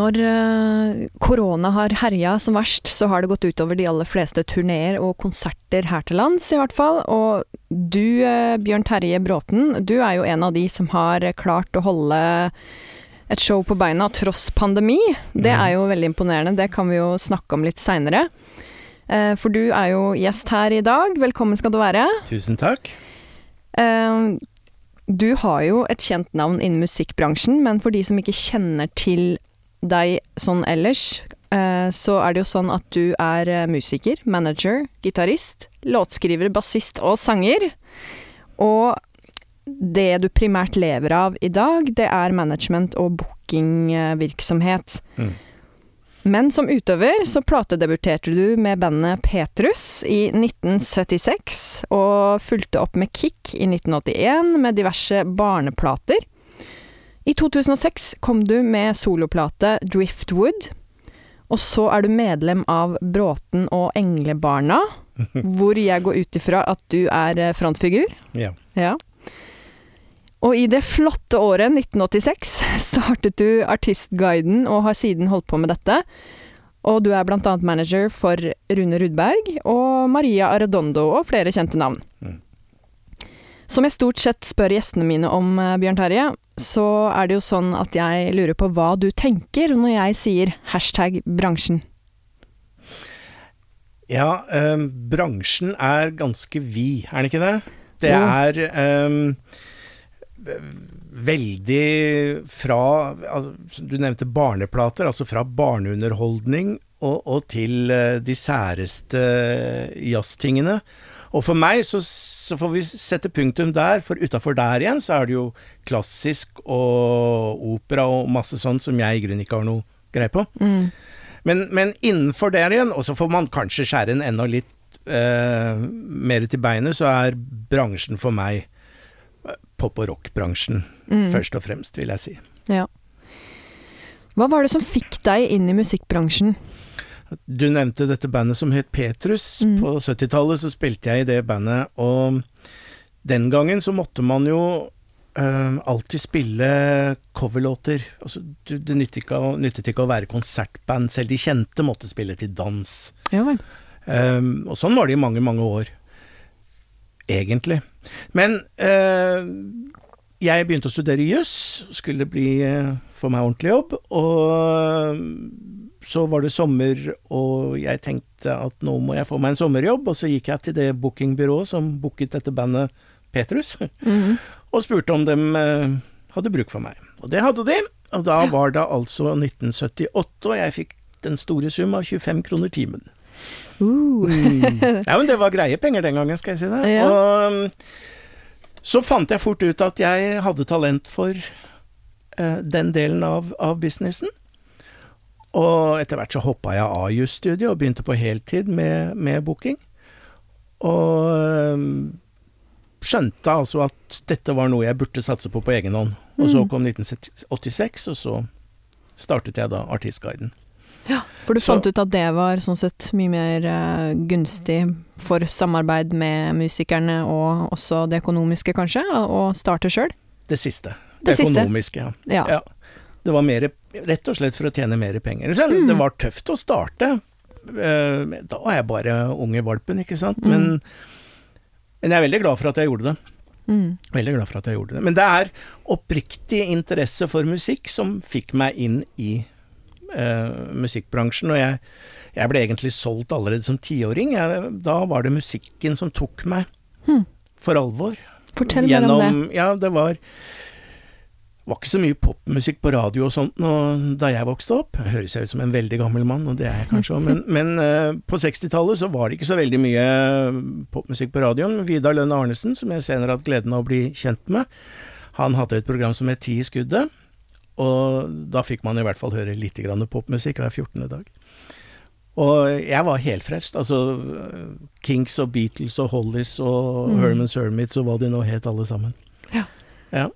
Når eh, korona har herja som verst, så har det gått utover de aller fleste turneer og konserter her til lands, i hvert fall. Og du, eh, Bjørn Terje Bråten, du er jo en av de som har klart å holde et show på beina tross pandemi. Det er jo veldig imponerende, det kan vi jo snakke om litt seinere. Eh, For du er jo gjest her i dag. Velkommen skal du være. Tusen takk. Du har jo et kjent navn innen musikkbransjen, men for de som ikke kjenner til deg sånn ellers, eh, så er det jo sånn at du er eh, musiker, manager, gitarist, låtskriver, bassist og sanger. Og det du primært lever av i dag, det er management og bookingvirksomhet. Mm. Men som utøver så platedebuterte du med bandet Petrus i 1976, og fulgte opp med Kick i 1981 med diverse barneplater. I 2006 kom du med soloplate Driftwood, og så er du medlem av Bråten og Englebarna, hvor jeg går ut ifra at du er eh, frontfigur. Ja. Ja. Og i det flotte året 1986 startet du Artistguiden og har siden holdt på med dette. Og du er annet manager for Rune Rudberg og Maria Arredondo og flere kjente navn. Mm. Som jeg stort sett spør gjestene mine om, eh, Bjørn Terje, så er det jo sånn at jeg lurer på hva du tenker når jeg sier hashtag bransjen. Ja, ehm, bransjen er ganske vid, er den ikke det? Det er ehm, veldig fra altså, Du nevnte barneplater, altså fra barneunderholdning og, og til eh, de særeste jazztingene. Og for meg så, så får vi sette punktum der, for utafor der igjen så er det jo klassisk og opera og masse sånt som jeg i grunnen ikke har noe greie på. Mm. Men, men innenfor der igjen, og så får man kanskje skjære en enda litt eh, mer til beinet, så er bransjen for meg eh, pop- og rock-bransjen, Mm. først og fremst, vil jeg si. Ja. Hva var det som fikk deg inn i musikkbransjen? Du nevnte dette bandet som het Petrus. Mm. På 70-tallet så spilte jeg i det bandet, og den gangen så måtte man jo uh, alltid spille coverlåter. Altså, det nyttet ikke, å- nyttet ikke å være konsertband, selv de kjente måtte spille til dans. Ja vel. Um, og sånn var det i mange, mange år. Egentlig. Men uh, jeg begynte å studere juss, skulle bli uh, få meg ordentlig jobb. Og så var det sommer, og jeg tenkte at nå må jeg få meg en sommerjobb. Og så gikk jeg til det bookingbyrået som booket dette bandet Petrus, Mhm. og spurte om de eh, hadde bruk for meg. Og det hadde de. Og da var det altså 1978, og jeg fikk den store sum av 25 kroner timen. Uh. Mm. Ja, men det var greie penger den gangen, skal jeg si det. Ja. Og um, så fant jeg fort ut at jeg hadde talent for uh, den delen av, av businessen. Og etter hvert så hoppa jeg av jusstudiet og begynte på heltid med, med booking. Og um, skjønte altså at dette var noe jeg burde satse på på egen hånd. Og så Mm. kom 1986, og så startet jeg da Artistguiden. Ja, for du Så- fant ut at det var sånn sett mye mer uh, gunstig for samarbeid med musikerne, og også det økonomiske, kanskje, å starte sjøl? Det siste. Det siste. økonomiske, ja. Ja. Ja. Det var mer, rett og slett for å tjene mer penger. Så. Det var tøft å starte. Eh, Da var jeg bare unge valpen, ikke sant. Mm. Men, men jeg er veldig glad for at jeg gjorde det. Mm. Veldig glad for at jeg gjorde det. Men det er oppriktig interesse for musikk som fikk meg inn i uh, musikkbransjen. Og jeg, jeg ble egentlig solgt allerede som tiåring. Jeg- Da var det musikken som tok meg, Mm. for alvor. Fortell mer om det. Ja, det var var ikke så mye popmusikk på radio og sånt og da jeg vokste opp. Jeg høres jeg ut som en veldig gammel mann, og det er jeg kanskje òg, men, men eh, på 60-tallet så var det ikke så veldig mye popmusikk på radioen. Vidar Lønne Arnesen, som jeg senere hadde gleden av å bli kjent med, han hadde et program som het Ti i skuddet, og da fikk man i hvert fall høre litt grann popmusikk hver 14. dag. Og jeg var helfrelst. Altså Kinks og Beatles og Hollies og Mm. Herman's Hermits og hva de nå het alle sammen. Ja. Ja.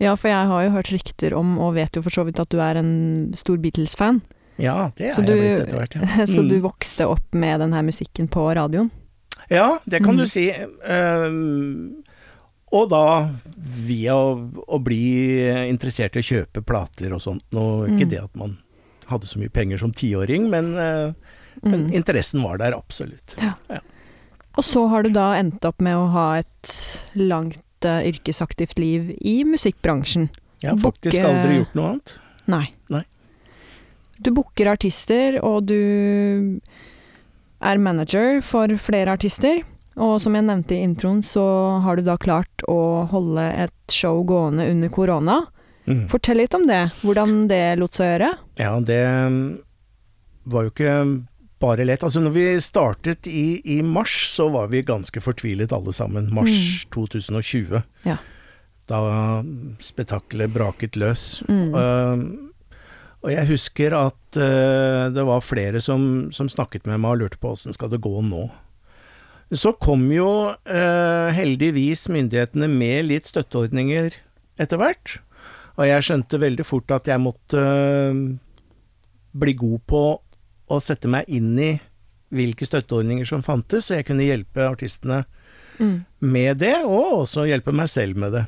Ja, for jeg har jo hørt rykter om, og vet jo for så vidt at du er en stor Beatles-fan. Ja, det er Så jeg du- blitt etter hvert, ja. Så Mm. du vokste opp med den her musikken på radioen? Ja, det kan Mm. du si. Ehm, og da via å, å bli interessert i å kjøpe plater og sånt. Nå Mm. ikke det at man hadde så mye penger som tiåring, men, eh, men Mm. interessen var der absolutt. Og så har du da endt opp med å ha et langt eh, yrkesaktivt liv i musikkbransjen. Jeg har faktisk Bukke... aldri gjort noe annet. Nei. Nei. Du booker artister, og du er manager for flere artister. Og som jeg nevnte i introen, så har du da klart å holde et show gående under korona. Mm. Fortell litt om det, hvordan det lot seg gjøre. Ja, det mm, var jo ikke bare lett. Altså når vi startet i, i mars, så var vi ganske fortvilet alle sammen. Mars 2020. Mm. Ja. Da spetakkelet braket løs. Mm. Uh, og jeg husker at uh, det var flere som, som snakket med meg og lurte på åssen skal det gå nå. Så kom jo uh, heldigvis myndighetene med litt støtteordninger etter hvert. Og jeg skjønte veldig fort at jeg måtte eh, bli god på å sette meg inn i hvilke støtteordninger som fantes, så jeg kunne hjelpe artistene Mm. med det, og også hjelpe meg selv med det.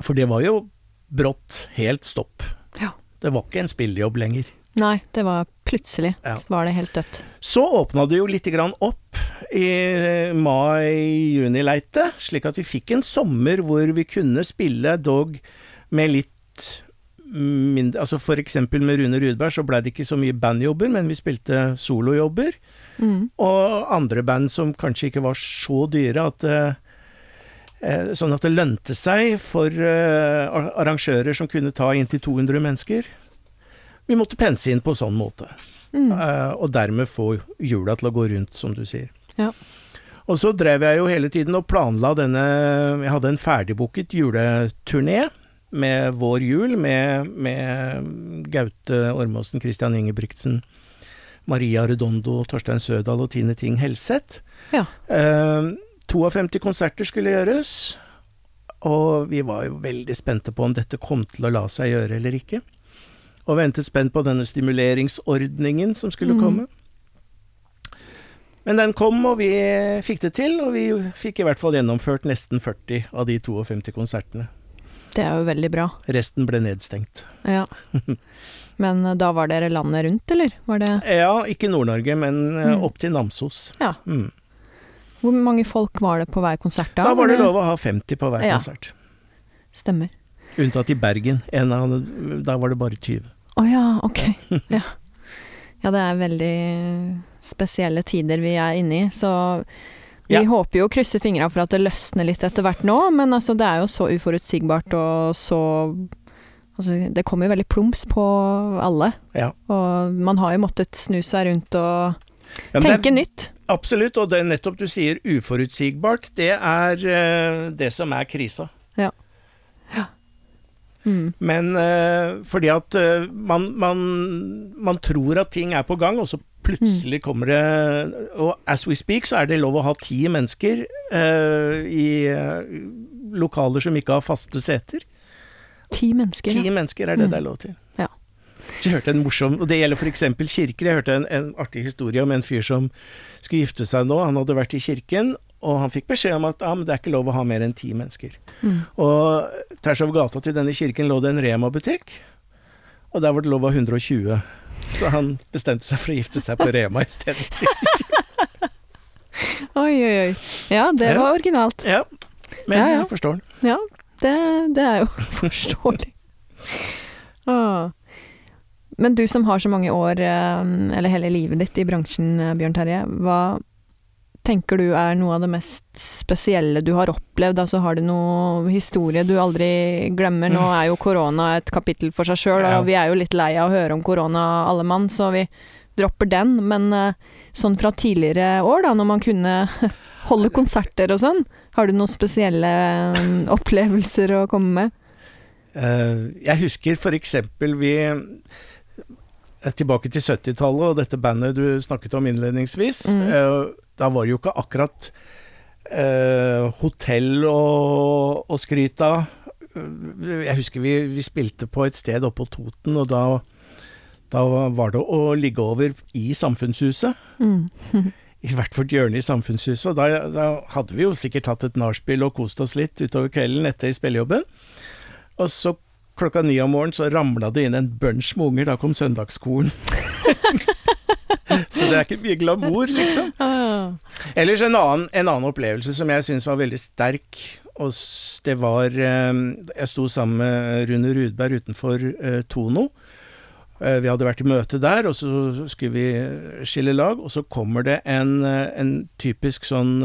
For det var jo brått helt stopp. Ja. Det var ikke en spillejobb lenger. Nei, det var plutselig Ja. var det helt dødt. Så åpna det jo lite grann opp i mai-juni-leitet, slik at vi fikk en sommer hvor vi kunne spille dog med litt mindre Altså for eksempel med Rune Rudberg så blei det ikke så mye bandjobber, men vi spilte solojobber. Mm. Og andre band som kanskje ikke var så dyre at eh, eh, Sånn at det lønte seg for eh, arrangører som kunne ta inntil 200 mennesker. Vi måtte pense inn på sånn måte, Mm. eh, og dermed få hjula til å gå rundt, som du sier. Ja. Og så drev jeg jo hele tiden og planla denne Jeg hadde en ferdigbooket juleturné med Vår jul, med, med Gaute Ormåsen, Christian Ingebrigtsen, Maria Redondo, Torstein Sødal og Tine Ting Helseth. Ja. Uh, 52 konserter skulle gjøres, og vi var jo veldig spente på om dette kom til å la seg gjøre eller ikke. Og ventet spent på denne stimuleringsordningen som skulle Mm. komme. Men den kom, og vi fikk det til, og vi fikk i hvert fall gjennomført nesten 40 av de 52 konsertene. Det er jo veldig bra. Resten ble nedstengt. Ja. Men eh, da var dere landet rundt, eller? Var det Ja, ikke Nord-Norge, men eh, Mm. opp til Namsos. Ja. Mm. Hvor mange folk var det på hver konsert da? Da var det lov å ha 50 på hver Ja. konsert. Stemmer. Unntatt i Bergen. En av, da var det bare 20. Å ja, ok. Ja. ja, det er veldig spesielle tider vi er inne i, så vi Ja. håper jo å krysse fingra for at det løsner litt etter hvert nå, men altså det er jo så uforutsigbart og så Altså, det kommer jo veldig plums på alle, Ja. og man har jo måttet snu seg rundt og Ja, tenke er- nytt. Absolutt, og det er nettopp du sier uforutsigbart, det er uh, det som er krisa. Mm. Men uh, fordi at uh, man, man, man tror at ting er på gang, og så plutselig kommer det Og as we speak, så er det lov å ha ti mennesker uh, i lokaler som ikke har faste seter. Ti mennesker. Ti ja. mennesker er det Mm. det er lov til. Ja. Jeg hørte en morsom, og Det gjelder f.eks. kirker. Jeg hørte en, en artig historie om en fyr som skulle gifte seg nå. Han hadde vært i kirken, og han fikk beskjed om at ah, det er ikke lov å ha mer enn ti mennesker. Mm. Og tvers over gata til denne kirken lå det en Rema-butikk, og der var det lov ha 120. Så han bestemte seg for å gifte seg på Rema i stedet. Oi, oi, oi. Ja, det var originalt. Ja, men Ja, ja. jeg forstår den. Ja, det, det er jo forståelig. Åh. Men du som har så mange år, eh, eller hele livet ditt i bransjen, eh, Bjørn Terje. Hva tenker du er noe av det mest spesielle du har opplevd? Altså har du noe historie du aldri glemmer? Nå er jo korona et kapittel for seg sjøl, og vi er jo litt lei av å høre om korona alle mann, så vi dropper den. Men eh, sånn fra tidligere år, da, når man kunne holde konserter og sånn, har du noen spesielle eh, opplevelser å komme med? Eh, jeg husker eksempel vi Tilbake til 70-tallet og dette bandet du snakket om innledningsvis. Mm. Da var det jo ikke akkurat eh, hotell å, å skryte av. Jeg husker vi, vi spilte på et sted oppe på Toten, og da, da var det å ligge over i Samfunnshuset. Mm. I hvert vårt hjørne i Samfunnshuset. Og da, da hadde vi jo sikkert hatt et nachspiel og kost oss litt utover kvelden etter spillejobben. Og så klokka ni om morgenen så ramla det inn en bunch med unger. Da kom søndagsskolen. så det er ikke mye glamour, liksom. Ah. Ellers en annen, en annen opplevelse som jeg syns var veldig sterk. Og det var eh, Jeg sto sammen med Rune Rudberg utenfor eh, Tono. Eh, Vi hadde vært i møte der, og så skulle vi skille lag. Og så kommer det en, en typisk sånn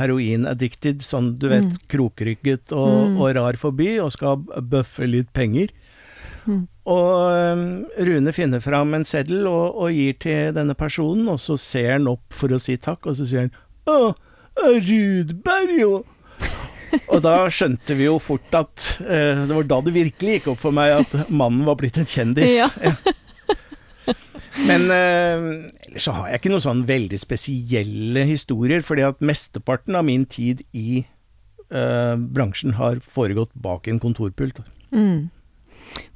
heroin-addicted, sånn du vet, Mm. krokrygget og, Mm. og rar forbi, og skal bøffe litt penger. Mm. Og eh, Rune finner fram en seddel og, og gir til denne personen, og så ser han opp for å si takk, og så sier han 'Å, Rudberg, jo'. Og da skjønte vi jo fort at eh, Det var da det virkelig gikk opp for meg at mannen var blitt en kjendis. Ja. Men eh, ellers så har jeg ikke noen sånn veldig spesielle historier, fordi at mesteparten av min tid i eh, bransjen har foregått bak en kontorpult. Mm.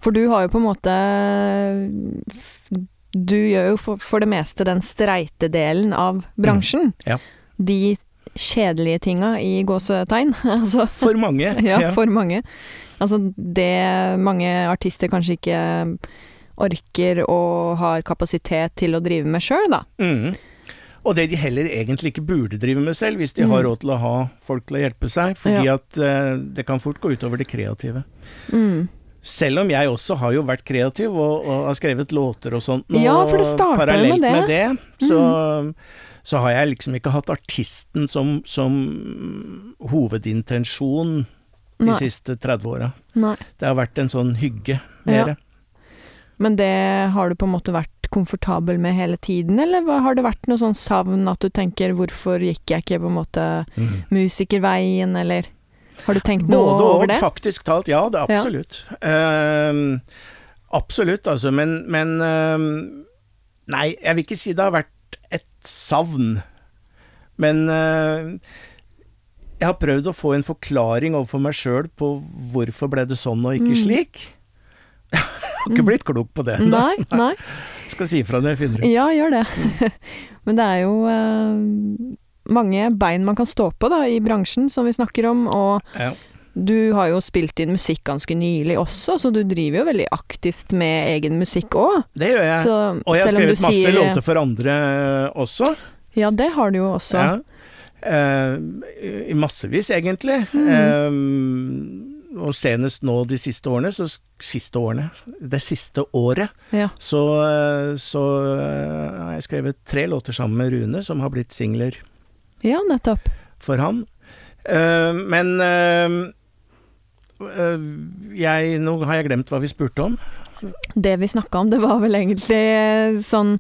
For du har jo på en måte Du gjør jo for, for det meste den streite delen av bransjen. ja. De kjedelige tinga i gåsetegn. altså, For mange. ja, for mange. Altså det mange artister kanskje ikke orker og har kapasitet til å drive med sjøl, da. Mm. Og det de heller egentlig ikke burde drive med selv, hvis de har Mm. råd til å ha folk til å hjelpe seg. Fordi Ja. at uh, det kan fort gå utover det kreative. Mm. Selv om jeg også har jo vært kreativ og, og har skrevet låter og sånt. Og Ja, for det startet med det. Mm. med det, så, så har jeg liksom ikke hatt artisten som, som hovedintensjon de Nei. siste 30 åra. Det har vært en sånn hygge, Ja. mere. Men det har du på en måte vært komfortabel med hele tiden, eller har det vært noe sånn savn at du tenker 'hvorfor gikk jeg ikke på en måte Mm. musikerveien', eller har du tenkt noe Både over og, det? faktisk talt. Ja, det er Ja. absolutt. Ehm, absolutt, altså. Men, men uh, Nei, jeg vil ikke si det har vært et savn. Men uh, jeg har prøvd å få en forklaring overfor meg sjøl på hvorfor ble det sånn og ikke Mm. slik. Jeg har ikke Mm. blitt klok på det ennå. Nei, nei. Skal si ifra når jeg finner ut. Ja, gjør det. Men det er jo eh, mange bein man kan stå på da, i bransjen, som vi snakker om. Og Ja. du har jo spilt inn musikk ganske nylig også, så du driver jo veldig aktivt med egen musikk òg. Det gjør jeg. Så og jeg har skrevet masse sier låter for andre eh, også. Ja, det har du jo også. Ja. Eh, I massevis, egentlig. Mm. Eh, og senest nå de siste årene, så siste årene, det siste året, Ja. så, eh, så eh, har jeg skrevet tre låter sammen med Rune, som har blitt singler ja, nettopp. for han. Uh, men uh, jeg Nå har jeg glemt hva vi spurte om. Det vi snakka om, det var vel egentlig sånn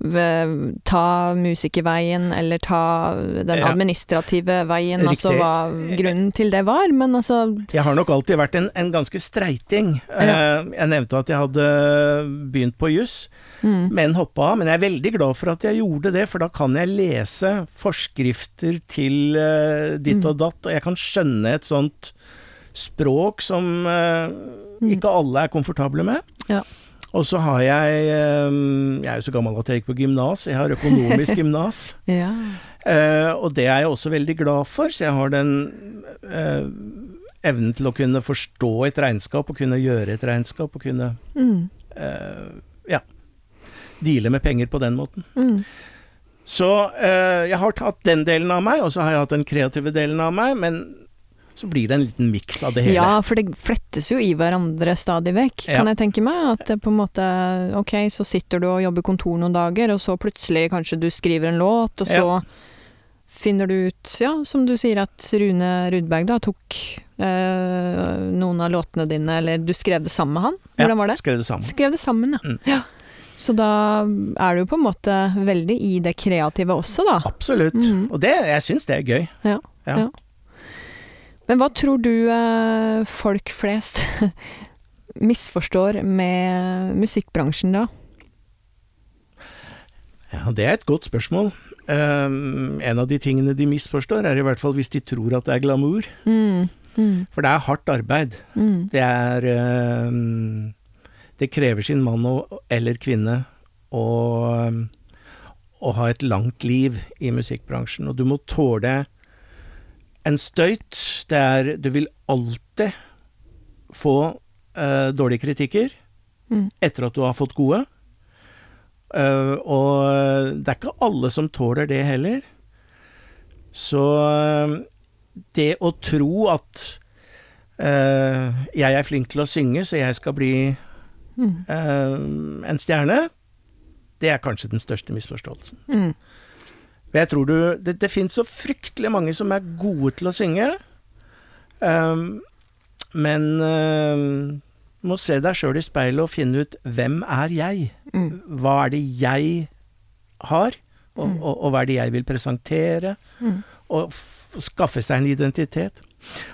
Ta musikerveien, eller ta den administrative veien, altså hva grunnen til det var. Men altså Jeg har nok alltid vært en, en ganske streiting. Ja. jeg nevnte at jeg hadde begynt på juss. mm, men hoppa av. Men jeg er veldig glad for at jeg gjorde det, for da kan jeg lese forskrifter til eh, ditt Mm. og datt, og jeg kan skjønne et sånt språk som eh, Mm. ikke alle er komfortable med. Ja. Og så har jeg eh, Jeg er jo så gammel at jeg gikk på gymnas, jeg har økonomisk gymnas. Ja. Eh, og det er jeg også veldig glad for, så jeg har den eh, evnen til å kunne forstå et regnskap, og kunne gjøre et regnskap, og kunne Mm, eh, ja, deale med penger på den måten. mm, Så eh, jeg har tatt den delen av meg, og så har jeg hatt den kreative delen av meg, men så blir det en liten miks av det hele. Ja, for det flettes jo i hverandre stadig vekk, kan Ja. jeg tenke meg. At det på en måte Ok, så sitter du og jobber kontor noen dager, og så plutselig kanskje du skriver en låt, og så finner du ut, ja, som du sier, at Rune Rudberg da tok eh, noen av låtene dine, eller du skrev det sammen med han? Hvordan var det? Skrev det sammen. Skrev det sammen, ja. Mm. ja. Så da er du på en måte veldig i det kreative også, da. Absolutt. Mm. Og det, jeg syns det er gøy. Ja. Ja. Men hva tror du eh, folk flest misforstår med musikkbransjen da? Ja, Det er et godt spørsmål. Um, en av de tingene de misforstår, er i hvert fall hvis de tror at det er glamour. Mm. Mm. For det er hardt arbeid. Mm. Det er um, Det krever sin mann og, eller kvinne å, um, å ha et langt liv i musikkbransjen. Og du må tåle en støyt. Det er Du vil alltid få uh, dårlige kritikker Mm. etter at du har fått gode. Uh, og det er ikke alle som tåler det heller. Så det å tro at uh, jeg er flink til å synge, så jeg skal bli Mm. en stjerne, det er kanskje den største misforståelsen. Mm. Jeg tror du Det, det fins så fryktelig mange som er gode til å synge, um, men um, må se deg sjøl i speilet og finne ut hvem er jeg? Mm. Hva er det jeg har, og, Mm. og, og hva er det jeg vil presentere? Mm. Og skaffe seg en identitet.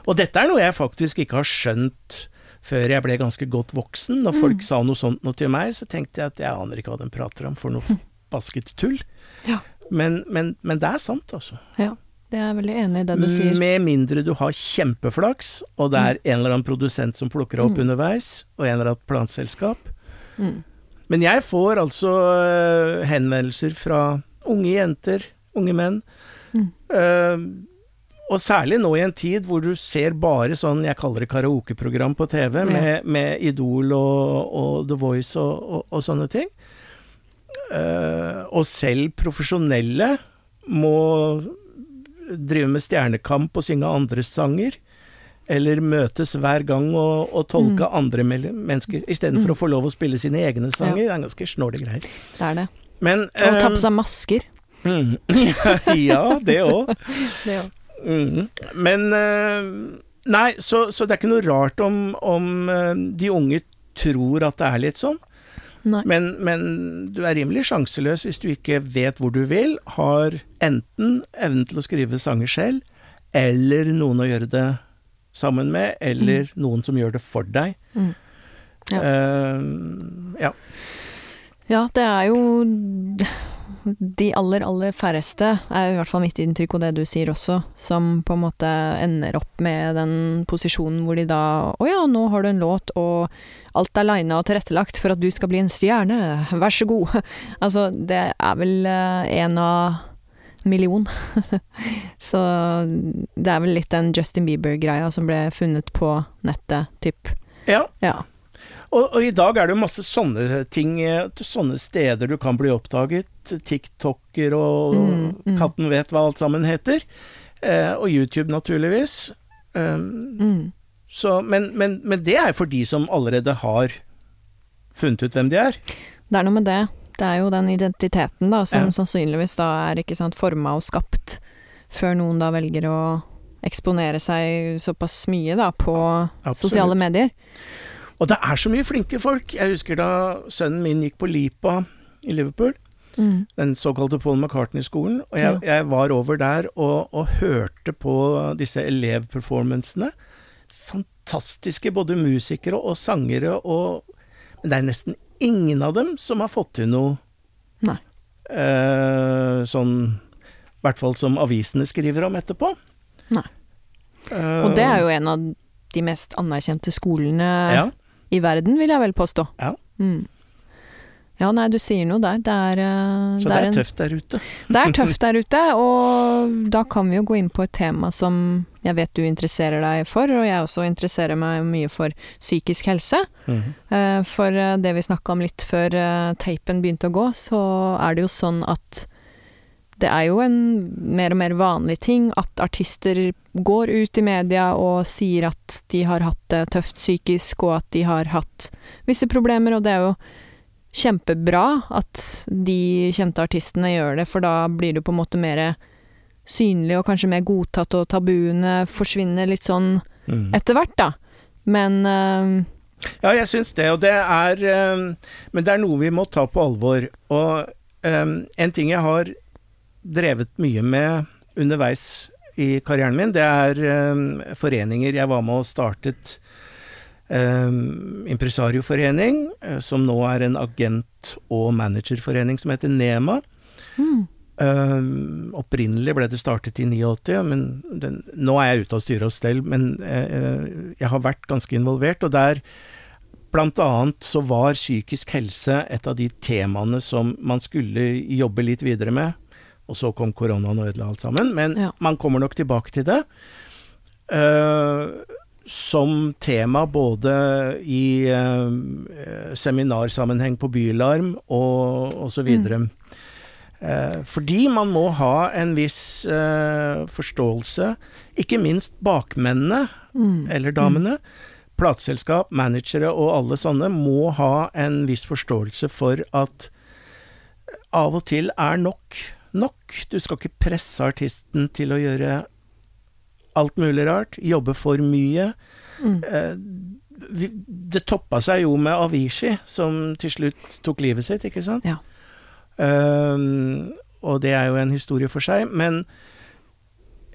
Og dette er noe jeg faktisk ikke har skjønt før jeg ble ganske godt voksen. Når folk sa noe sånt noe til meg, så tenkte jeg at jeg aner ikke hva de prater om, for noe basket tull. Ja. Men, men, men det er sant, altså. ja. Det er jeg veldig enig i det du sier. Med mindre du har kjempeflaks, og det er en eller annen produsent som plukker opp Mm. underveis, og en eller annen planselskap. Mm. Men jeg får altså uh, henvendelser fra unge jenter, unge menn. Mm. øh, og særlig nå i en tid hvor du ser bare sånn, jeg kaller det karaokeprogram på TV, med, med Idol og, og The Voice og, og, og sånne ting. Øh, og selv profesjonelle må drive med stjernekamp og synge andres sanger. Eller møtes hver gang og, og tolke andre mel- mennesker, istedenfor Mm. å få lov å spille sine egne sanger. Det er ganske snåle greier. Det er det. Men Og ta eh, på seg masker. mm, Ja, det òg. Mm. Men uh, Nei, så, så det er ikke noe rart om, om eh, de unge tror at det er litt sånn. Men, men du er rimelig sjanseløs hvis du ikke vet hvor du vil, har enten evnen til å skrive sanger selv, eller noen å gjøre det sammen med, eller noen som gjør det for deg. Mm. Ja. Uh, ja. Ja, det er jo de aller, aller færreste, er i hvert fall mitt inntrykk og det du sier også, som på en måte ender opp med den posisjonen hvor de da Å ja, nå har du en låt, og alt er lina og tilrettelagt for at du skal bli en stjerne, vær så god. altså, det er vel en av million. så det er vel litt den Justin Bieber-greia som ble funnet på nettet, typ. ja. Ja. Og, og i dag er det jo masse sånne ting, eh, sånne steder du kan bli oppdaget. TikToker og Mm, mm. katten vet hva alt sammen heter. Eh, og YouTube, naturligvis. Um, Mm. så, men, men, men det er for de som allerede har funnet ut hvem de er. Det er noe med det. Det er jo den identiteten da, som Ja. sannsynligvis da er ikke sant, forma og skapt, før noen da velger å eksponere seg såpass mye da på Absolutt. sosiale medier. Og det er så mye flinke folk. Jeg husker da sønnen min gikk på Lipa i Liverpool, Mm. den såkalte Paul McCartney-skolen, og jeg, jeg var over der og, og hørte på disse elevperformancene. Fantastiske både musikere og sangere, og Men det er nesten ingen av dem som har fått til noe Nei. eh, sånn I hvert fall som avisene skriver om etterpå. Nei. Og det er jo en av de mest anerkjente skolene ja, i verden, vil jeg vel påstå. Ja. Mm. Ja, nei, du sier noe der. Det er, eh, så det er en- tøft der ute. Det er tøft der ute, og da kan vi jo gå inn på et tema som jeg vet du interesserer deg for, og jeg også interesserer meg mye for psykisk helse. Mhm. Eh, For eh, det vi snakka om litt før teipen begynte å gå, så er det jo sånn at det er jo en mer og mer vanlig ting at artister går ut i media og sier at de har hatt det tøft psykisk, og at de har hatt visse problemer, og det er jo kjempebra at de kjente artistene gjør det, for da blir det på en måte mer synlig og kanskje mer godtatt, og tabuene forsvinner litt sånn mm. etter hvert, da. Men uh, Ja, jeg syns det, og det er um, Men det er noe vi må ta på alvor. Og um, en ting jeg har drevet mye med underveis i karrieren min, det er eh, foreninger. Jeg var med og startet um, Impresarioforening, uh, som nå er en agent- og managerforening som heter NEMA. Mm. Um, opprinnelig ble det startet i 89, men den, nå er jeg ute av styret og stell, men uh, jeg har vært ganske involvert, og der Blant annet så var psykisk helse et av de temaene som man skulle jobbe litt videre med. Og så kom koronaen og ødela alt sammen. Men ja. man kommer nok tilbake til det. Uh, som tema både i uh, seminarsammenheng på Bylarm og osv. Mm. Uh, fordi man må ha en viss forståelse, ikke minst bakmennene, mm. eller damene. Mm. Plateselskap, managere og alle sånne må ha en viss forståelse for at av og til er nok nok. Du skal ikke presse artisten til å gjøre alt mulig rart, jobbe for mye. Mm. Eh, det toppa seg jo med Avicii, som til slutt tok livet sitt, ikke sant? Ja. Um, og det er jo en historie for seg. Men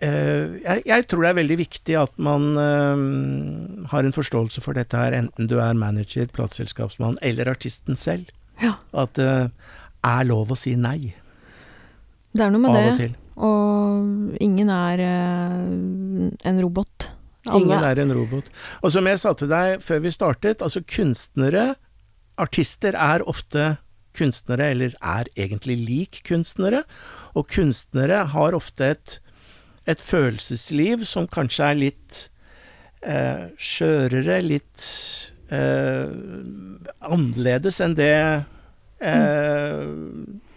uh, jeg, jeg, tror det er veldig viktig at man uh, har en forståelse for dette her, enten du er manager, plateselskapsmann eller artisten selv. Ja. At det uh, er lov å si nei. Det er noe med det. Og, og ingen er uh, en robot. Alle. Ingen er en robot. Og som jeg sa til deg før vi startet, altså kunstnere, artister, er ofte kunstnere, eller er egentlig lik kunstnere. Og kunstnere har ofte et, et følelsesliv som kanskje er litt eh, skjørere, litt eh, annerledes enn det eh,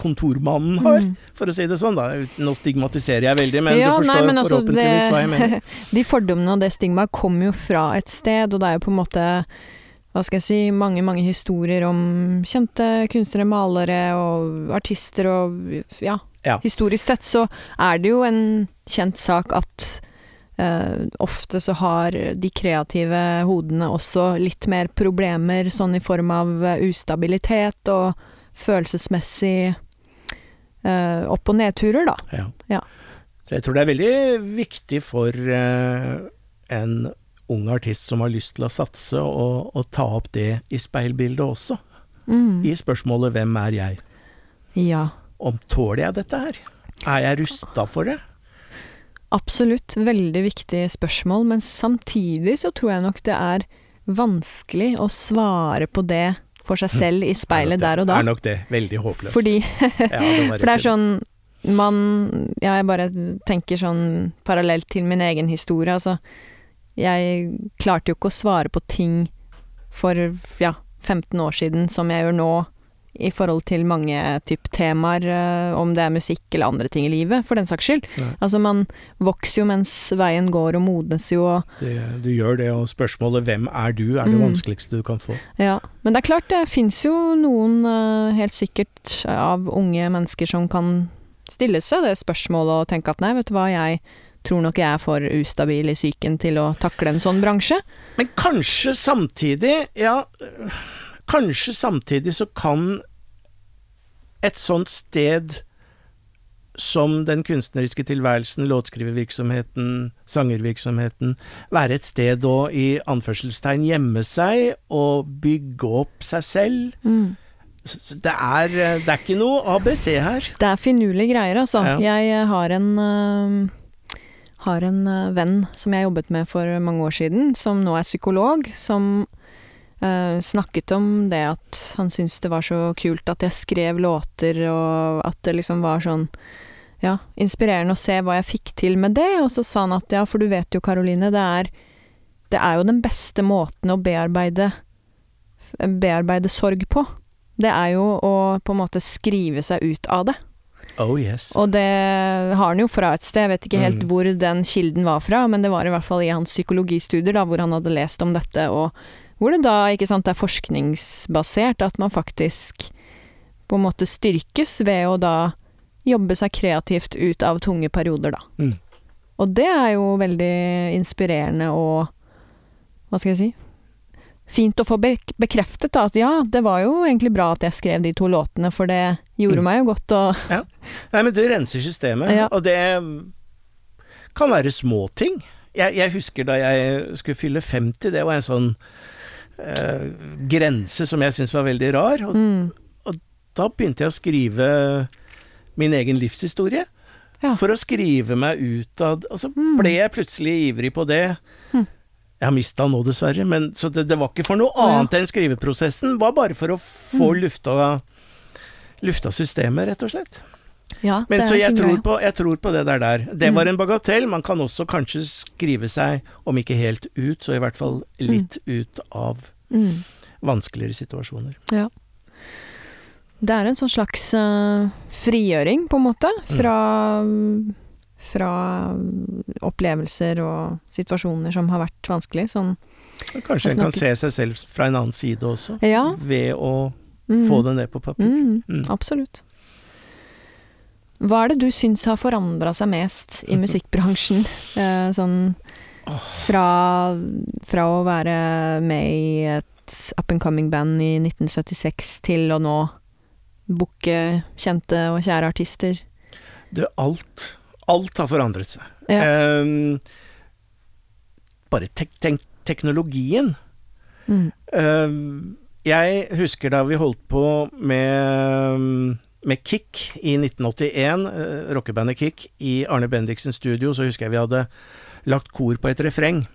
kontormannen har, mm. for å si det sånn. da. Nå stigmatiserer jeg veldig, men ja, du forstår nei, men altså, forhåpentligvis hva jeg mener. De fordommene og det stigmaet kommer jo fra et sted, og det er jo på en måte hva skal jeg si, mange, mange historier om kjente kunstnere, malere og artister og ja, ja. Historisk sett så er det jo en kjent sak at uh, ofte så har de kreative hodene også litt mer problemer, sånn i form av ustabilitet og følelsesmessig uh, opp- og nedturer, da. Ja. ja. Så jeg tror det er veldig viktig for uh, en ung artist som har lyst til å satse, å ta opp det i speilbildet også. Mm. I spørsmålet 'Hvem er jeg?' Ja. Om tåler jeg dette her? Er jeg rusta for det? Absolutt. Veldig viktig spørsmål, men samtidig så tror jeg nok det er vanskelig å svare på det for seg selv i speilet der og da. Det er nok det. Veldig håpløst. Fordi ja, det For det er sånn man Ja, jeg bare tenker sånn parallelt til min egen historie, altså. Jeg klarte jo ikke å svare på ting for, ja, 15 år siden som jeg gjør nå i forhold til mange type temaer, uh, om det er musikk eller andre ting i livet, for den saks skyld. Nei. Altså, man vokser jo mens veien går, og modnes jo og det, Du gjør det, og spørsmålet 'hvem er du?' er det mm. vanskeligste du kan få. Ja, men det er klart, det fins jo noen, uh, helt sikkert, av unge mennesker som kan stille seg det spørsmålet og tenke at nei, vet du hva, jeg tror nok jeg er for ustabil i psyken til å takle en sånn bransje. Men kanskje samtidig, ja Kanskje samtidig så kan et sånt sted som den kunstneriske tilværelsen, låtskrivervirksomheten, sangervirksomheten, være et sted å i anførselstegn gjemme seg og bygge opp seg selv. Mm. Det er, det er, ikke noe ABC her. Det er finurlige greier, altså. Ja. Jeg eh, har en uh, har en uh, venn som jeg jobbet med for mange år siden, som nå er psykolog, som snakket om det at han syntes det var så kult at jeg skrev låter, og at det liksom var sånn ja, inspirerende å se hva jeg fikk til med det. Og så sa han at ja, for du vet jo, Karoline, det er, det er jo den beste måten å bearbeide, bearbeide sorg på. Det er jo å på en måte skrive seg ut av det. Oh yes. Og det har han jo fra et sted, jeg vet ikke helt Mm. hvor den kilden var fra, men det var i hvert fall i hans psykologistudier da, hvor han hadde lest om dette, og hvor det da ikke sant, er forskningsbasert, at man faktisk på en måte styrkes ved å da jobbe seg kreativt ut av tunge perioder, da. Mm. Og det er jo veldig inspirerende og hva skal jeg si Fint å få bekreftet da, at ja, det var jo egentlig bra at jeg skrev de to låtene, for det gjorde Mm. meg jo godt å Nei, men du renser systemet, Ja. og det kan være små ting. Jeg, jeg husker da jeg skulle fylle 50, det var en sånn eh, grense som jeg syntes var veldig rar. Og mm, da begynte jeg å skrive min egen livshistorie. Ja. For å skrive meg ut av Og så Mm. ble jeg plutselig ivrig på det. Mm. Jeg har mista nå, dessverre, men så det, det var ikke for noe Å, ja. annet enn skriveprosessen. Det var bare for å få Mm. lufta, lufta systemet, rett og slett. Ja, Men så jeg tror, på, jeg tror på det der der. Det Mm. var en bagatell. Man kan også kanskje skrive seg, om ikke helt ut, så i hvert fall litt ut av Mm. vanskeligere situasjoner. Ja. Det er en sånn slags uh, frigjøring, på en måte, Mm. fra, fra opplevelser og situasjoner som har vært vanskelig. Sånn Kanskje en kan se seg selv fra en annen side også, Ja. ved å mm, få det ned på papir. Mm, Mm. absolutt. Hva er det du syns har forandra seg mest i musikkbransjen? Eh, sånn fra, fra å være med i et up and coming band i 1976 til å nå booke kjente og kjære artister. Du, alt, alt har forandret seg. Ja. Ehm, bare tek tek teknologien. Mm. Ehm, jeg husker da vi holdt på med, med Kick i 1981, uh, rockebandet Kick, i Arne Bendiksens studio, så husker jeg vi hadde lagt kor på et refreng.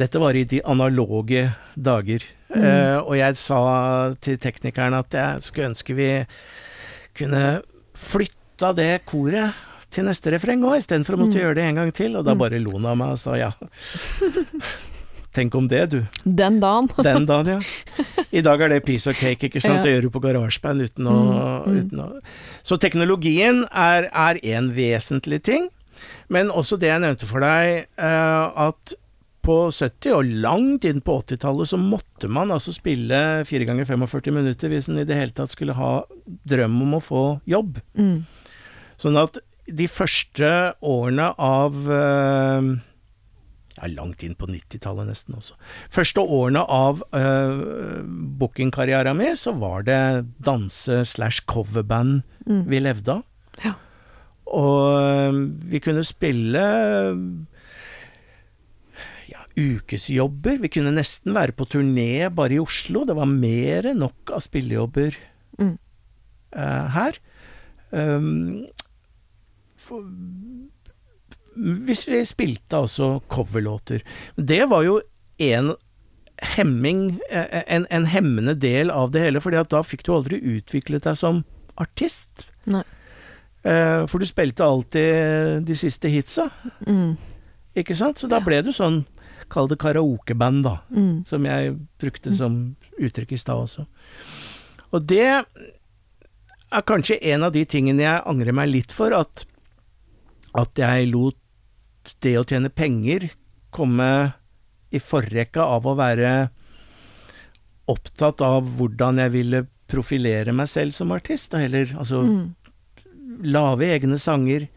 Dette var i de analoge dager. Mm. Eh, og jeg sa til teknikeren at jeg skulle ønske vi kunne flytta det koret til neste refreng òg, istedenfor å måtte Mm. gjøre det en gang til. Og da Mm. bare lo han av meg og sa ja. Tenk om det, du. Den dagen. Den dagen, ja. I dag er det piece of cake, ikke sant. Ja. Det gjør du på garasjeband uten Mm, mm. uten å Så teknologien er, én en vesentlig ting. Men også det jeg nevnte for deg, eh, at på 70- og langt inn på 80-tallet så måtte man altså spille 4 ganger 45 minutter hvis man i det hele tatt skulle ha drøm om å få jobb. Mm. Sånn at de første årene av eh, er langt inn på 90-tallet nesten også. Første årene av uh, bookingkarrieren min, så var det danse- slash coverband Mm. vi levde av. Ja. Og eh, vi kunne spille ja, ukesjobber. Vi kunne nesten være på turné bare i Oslo. Det var mer enn nok av spillejobber Mm. uh, her. Um, for, hvis vi spilte altså coverlåter. Det var jo en hemming, eh, en, en hemmende del av det hele, fordi at da fikk du aldri utviklet deg som artist. Nei. Eh, for du spilte alltid de siste hitsa, Mm. ikke sant? Så da ble du sånn, kall det karaokeband, da. Mm. Som jeg brukte som uttrykk i stad også. Og det er kanskje en av de tingene jeg angrer meg litt for, at, at jeg lot det å tjene penger komme i forrekka av å være opptatt av hvordan jeg ville profilere meg selv som artist, og heller altså Mm. lage egne sanger.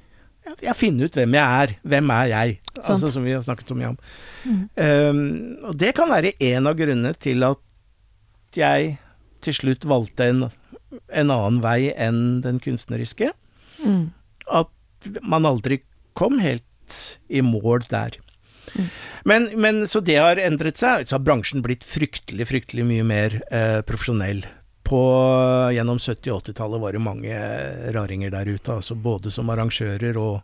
Jeg, jeg finner ut hvem jeg er. Hvem er jeg? Sant. Altså, som vi har snakket så mye om. Mm. Um, og det kan være en av grunnene til at jeg til slutt valgte en, en annen vei enn den kunstneriske. Mm. At man aldri kom helt i mål der. Mm. Men, men så det har endret seg. Så har bransjen blitt fryktelig, fryktelig mye mer eh, profesjonell. På, gjennom 70- og 80-tallet var det mange raringer der ute, altså både som arrangører og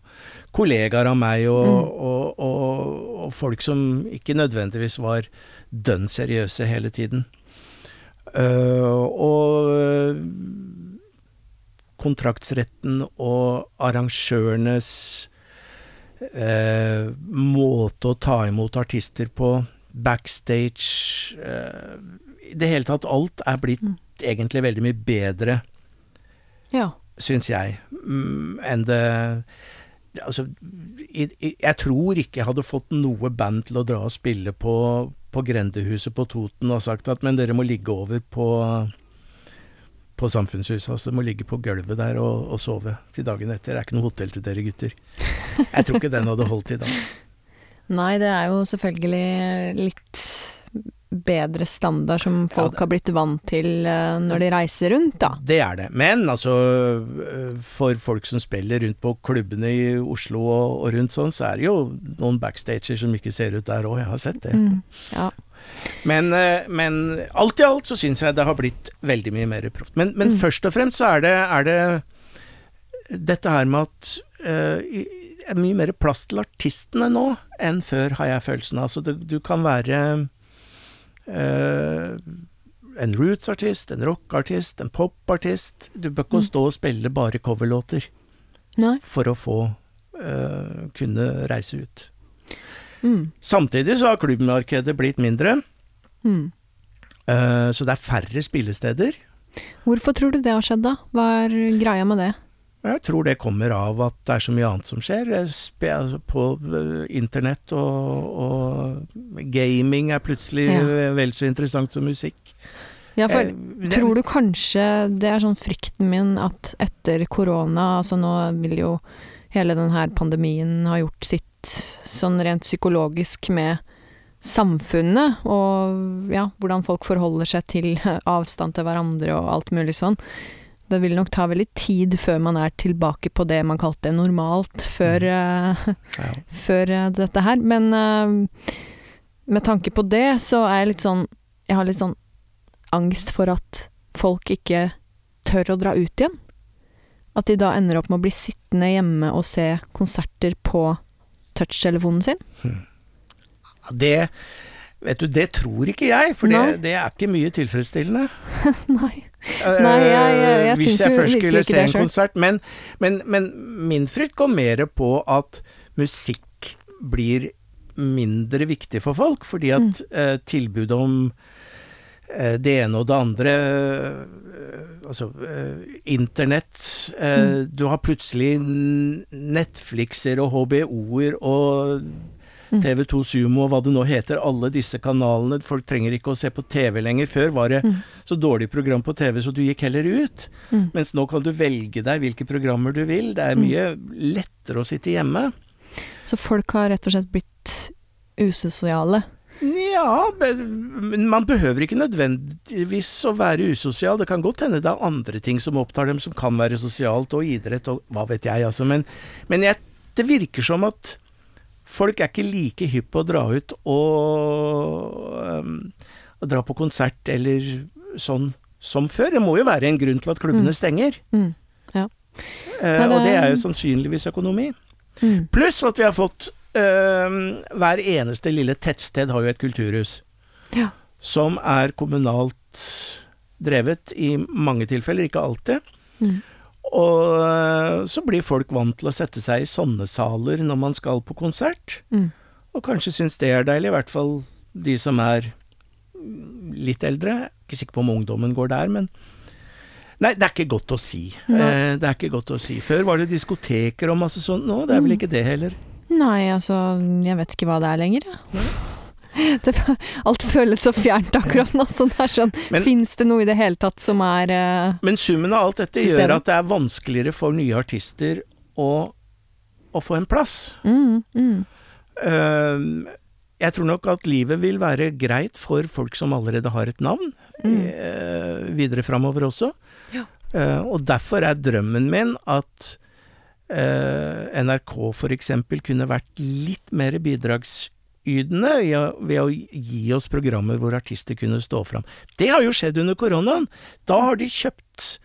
kollegaer av meg, og, Mm. og, og, og folk som ikke nødvendigvis var dønn seriøse hele tiden. Uh, og kontraktsretten og arrangørenes eh, måte å ta imot artister på, backstage eh, I det hele tatt, alt er blitt Mm. egentlig veldig mye bedre Ja. syns jeg, mm, enn det Altså, jeg tror ikke jeg hadde fått noe band til å dra og spille på, på Grendehuset på Toten og sagt at men dere må ligge over på på Samfunnshuset. Altså, må ligge på gulvet der og, og sove til dagen etter. Det er ikke noe hotell til dere gutter. Jeg tror ikke den hadde holdt i dag. Nei, det er jo selvfølgelig litt bedre standard som folk det- har blitt vant til eh, når de reiser rundt, da. Det er det. Men altså, øh, for folk som spiller rundt på klubbene i Oslo og, og rundt sånn, så er det jo noen backstager som ikke ser ut der òg. Jeg har sett det. Mm. Ja. Men, øh, men alt i alt så syns jeg det har blitt veldig mye mer proft. Men, men Mm. først og fremst så er det, er det dette her med at uh, det er mye mer plass til artistene nå enn før, har jeg følelsen av. Altså, du, du kan være uh, en roots-artist, en rock-artist, en pop-artist. Du bør ikke Mm. stå og spille bare coverlåter for å få uh, kunne reise ut. Mm. Samtidig så har klubbmarkedet blitt mindre, Mm. Uh, så det er færre spillesteder. Hvorfor tror du det har skjedd, da? Hva er greia med det? Jeg tror det kommer av at det er så mye annet som skjer. Eh, altså på øh, internett og, og gaming er plutselig Ja. vel så interessant som musikk. Ja, for Eh, tror du kanskje Det er sånn frykten min at etter korona, altså nå vil jo hele den her pandemien ha gjort sitt sånn rent psykologisk med samfunnet, og ja, hvordan folk forholder seg til avstand til hverandre og alt mulig sånn. Det vil nok ta veldig tid før man er tilbake på det man kalte normalt før, eh, Ja. før eh, dette her. Men eh, med tanke på det, så er jeg litt sånn Jeg har litt sånn angst for at folk ikke tør å dra ut igjen. At de da ender opp med å bli sittende hjemme og se konserter på touchtelefonen sin. Det Vet du, det tror ikke jeg, for det, det er ikke mye tilfredsstillende. Nei. Nei, jeg- jeg- jeg Eh, Hvis jeg først skulle se en konsert. Men, men, men min frykt går mer på at musikk blir mindre viktig for folk, fordi at Mm. eh, tilbudet om eh, det ene og det andre eh, Altså eh, internett eh, Mm. Du har plutselig Netflixer og HBO-er og Mm. TV2 Sumo og hva det nå heter, alle disse kanalene. Folk trenger ikke å se på TV lenger. Før var det Mm. så dårlig program på TV, så du gikk heller ut. Mens nå kan du velge deg hvilke programmer du vil. Det er mye lettere å sitte hjemme. Så folk har rett og slett blitt usosiale. Ja, men man behøver ikke nødvendigvis å være usosial. Det kan godt hende det er andre ting som opptar dem, som kan være sosialt, og idrett og hva vet jeg, altså. Men, men jeg, det virker som at folk er ikke like hypp på å dra ut og, um, dra på konsert eller sånn som før. Det må jo være en grunn til at klubbene Mm. stenger. Mm. Ja. Uh, og det er- jo sannsynligvis økonomi. Mm. Pluss at vi har fått Hver eneste lille tettsted har jo et kulturhus. Ja. Som er kommunalt drevet i mange tilfeller, ikke alltid. Mm. Og eh, så blir folk vant til å sette seg i sånne saler når man skal på konsert. Mm. Og kanskje syns det er deilig, i hvert fall de som er litt eldre. Ikke sikker på om ungdommen går der, men Nei, det er ikke godt å si. Eh, det er ikke godt å si. Før var det diskoteker og masse sånt. Nå, det er vel Mm. ikke det heller. Nei, altså, jeg vet ikke hva det er lenger, jeg. Det, alt føles så fjernt akkurat nå. Sånn det sånn, Fins det noe i det hele tatt som er uh, Men summen av alt dette gjør at det er vanskeligere for nye artister å, å få en plass. mm, mm, Uh, jeg tror nok at livet vil være greit for folk som allerede har et navn, mm. uh, videre framover også. Ja. Eh, og derfor er drømmen min at NRK f.eks. kunne vært litt mer bidragsydende ved å, gi oss programmer hvor artister kunne stå fram. Det har jo skjedd under koronaen. Da har de kjøpt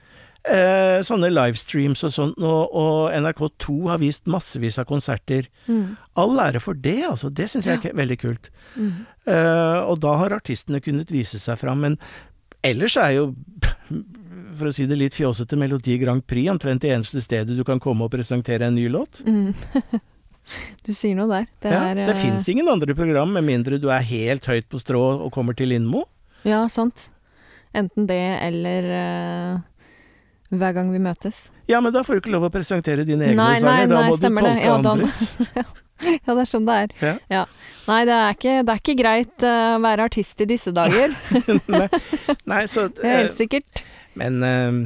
eh, sånne livestreams og sånt, og, og NRK2 har vist massevis av konserter. Mm, All ære for det, altså. Det syns jeg er ke- veldig kult. mm. Eh, og da har artistene kunnet vise seg fram. Men ellers er jo, for å si det litt fjåsete, Melodi Grand Prix omtrent det eneste stedet du kan komme og presentere en ny låt. Mm. du sier noe der. Det, ja, er, det eh, fins ingen andre program med mindre du er helt høyt på strå og kommer til Lindmo. Ja, sant. Enten det eller uh, Hver gang vi møtes. Ja, men da får du ikke lov å presentere dine egne Nei, nei, sanger. Da nei, må du tolke Ja, andres. Ja, det er sånn det er. Ja. Nei, det er ikke, det er ikke greit eh, å være artist i disse dager. nei, nei, så Det er helt sikkert. Men eh,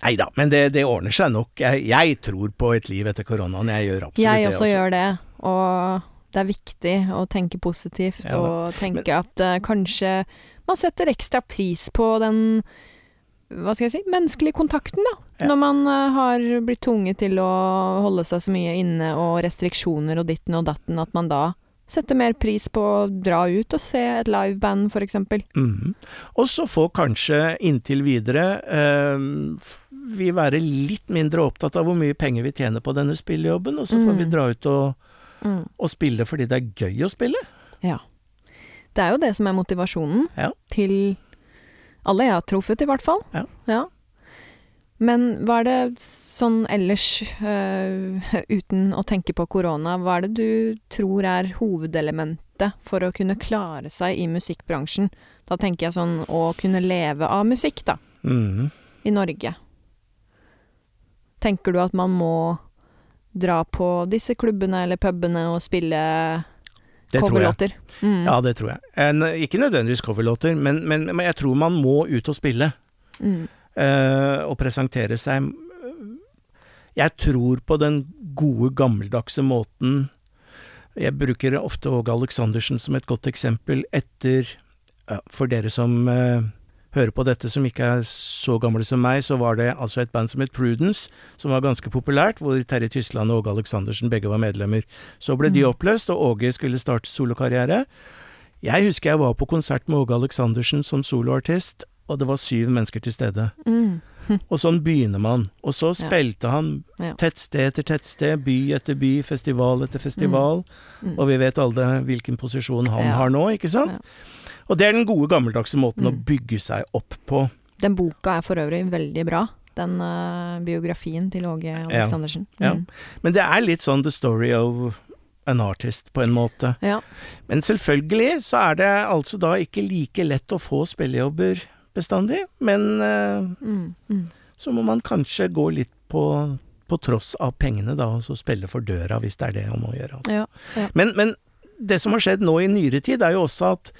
Nei da, men det, det ordner seg nok. Jeg, jeg tror på et liv etter koronaen. Jeg gjør absolutt Jeg det. også gjør det, og det er viktig å tenke positivt Ja og tenke at uh, kanskje man setter ekstra pris på den hva skal jeg si, menneskelige kontakten, da. Ja. Når man uh, har blitt tvunget til å holde seg så mye inne og restriksjoner og ditten og datten, at man da setter mer pris på å dra ut og se et liveband, eksempel. Mhm. Og så får kanskje inntil videre eh, vi være litt mindre opptatt av hvor mye penger vi tjener på denne spillejobben, og så får Mm. vi dra ut og, og spille fordi det er gøy å spille. Ja. Det er jo det som er motivasjonen Ja. til alle jeg har truffet, i hvert fall. Ja. Ja. Men hva er det sånn ellers, uh, uten å tenke på korona, hva er det du tror er hovedelementet for å kunne klare seg i musikkbransjen? Da tenker jeg sånn å kunne leve av musikk, da, Mm. i Norge. Tenker du at man må dra på disse klubbene eller pubene og spille Det coverlåter? Mm. Ja, det tror jeg. En, ikke nødvendigvis coverlåter, men, men, men jeg tror man må ut og spille. Mm. Eh, og presentere seg. Jeg tror på den gode, gammeldagse måten Jeg bruker ofte Åge Aleksandersen som et godt eksempel etter ja, For dere som eh, hører på dette som ikke er så gamle som meg, så var det altså et band som het Prudence, som var ganske populært, hvor Terje Tysland og Åge Aleksandersen begge var medlemmer. Så ble de Mm. oppløst, og Åge skulle starte solokarriere. Jeg husker jeg var på konsert med Åge Aleksandersen som soloartist, og det var syv mennesker til stede. Mm. Og sånn begynner man. Og så Ja. spilte han Ja. tettsted etter tettsted, by etter by, festival etter festival. Mm. Og vi vet alle hvilken posisjon han Ja. har nå, ikke sant? Ja. Og det er den gode, gammeldagse måten å Mm. bygge seg opp på. Den boka er for øvrig veldig bra. Den uh, biografien til Åge Aleksandersen. Ja. Mm. Men det er litt sånn the story of an artist, på en måte. ja. Men selvfølgelig så er det altså da ikke like lett å få spillejobber bestandig. Men eh, Mm. Mm. så må man kanskje gå litt på, på tross av pengene, da, og så spille for døra, hvis det er det man må gjøre. Altså. Ja. Men, men det som har skjedd nå i nyere tid, er jo også at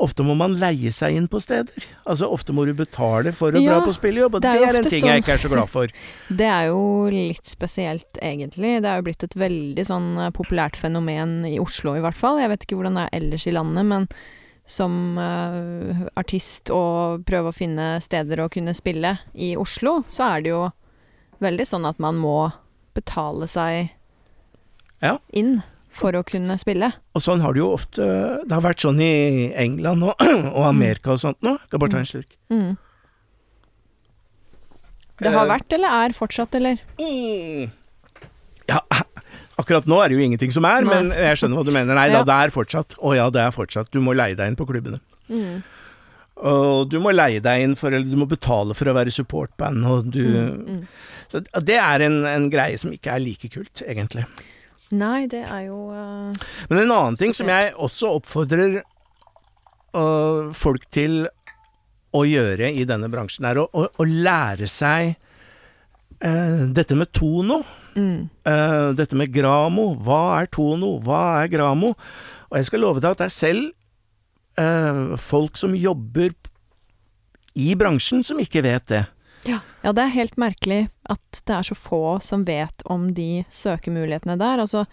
ofte må man leie seg inn på steder. Altså ofte må du betale for å Ja, dra på spillejobb, og det det er er, en ting sånn. jeg ikke er så glad for. Det er jo litt spesielt, egentlig. Det er jo blitt et veldig sånn eh, populært fenomen i Oslo, i hvert fall. Jeg vet ikke hvordan det er ellers i landet, men som uh, artist og prøve å finne steder å kunne spille i Oslo, så er det jo veldig sånn at man må betale seg Ja. inn for å kunne spille. Og sånn har det jo ofte Det har vært sånn i England og, og Amerika og sånt nå. Skal bare ta en slurk. Mm. Det har Eh, vært, eller er fortsatt, eller? Mm. Ja, akkurat nå er det jo ingenting som er, Nei. men jeg skjønner hva du mener. Nei da, det er fortsatt. Å ja, det er fortsatt. Du må leie deg inn på klubbene. Mm. Og du må leie deg inn for, eller du må betale for å være supportband, og du Mm, mm. Så det er en, en greie som ikke er like kult, egentlig. Nei, det er jo uh, Men en annen ting som jeg også oppfordrer uh, folk til å gjøre i denne bransjen, er å, å, å lære seg uh, dette med tono. mm. Øh, dette med gramo. Hva er tono? Hva er gramo? Og jeg skal love deg at det er selv uh, folk som jobber i bransjen, som ikke vet det. Ja. ja, det er helt merkelig at det er så få som vet om de søkemulighetene der. Altså,